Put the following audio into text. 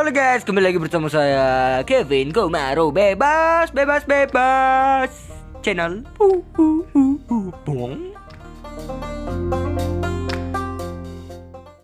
Halo guys, kembali lagi bersama saya Kevin Komaro. Bebas, bebas, bebas. Channel. Uh, uh, uh, uh, Bong.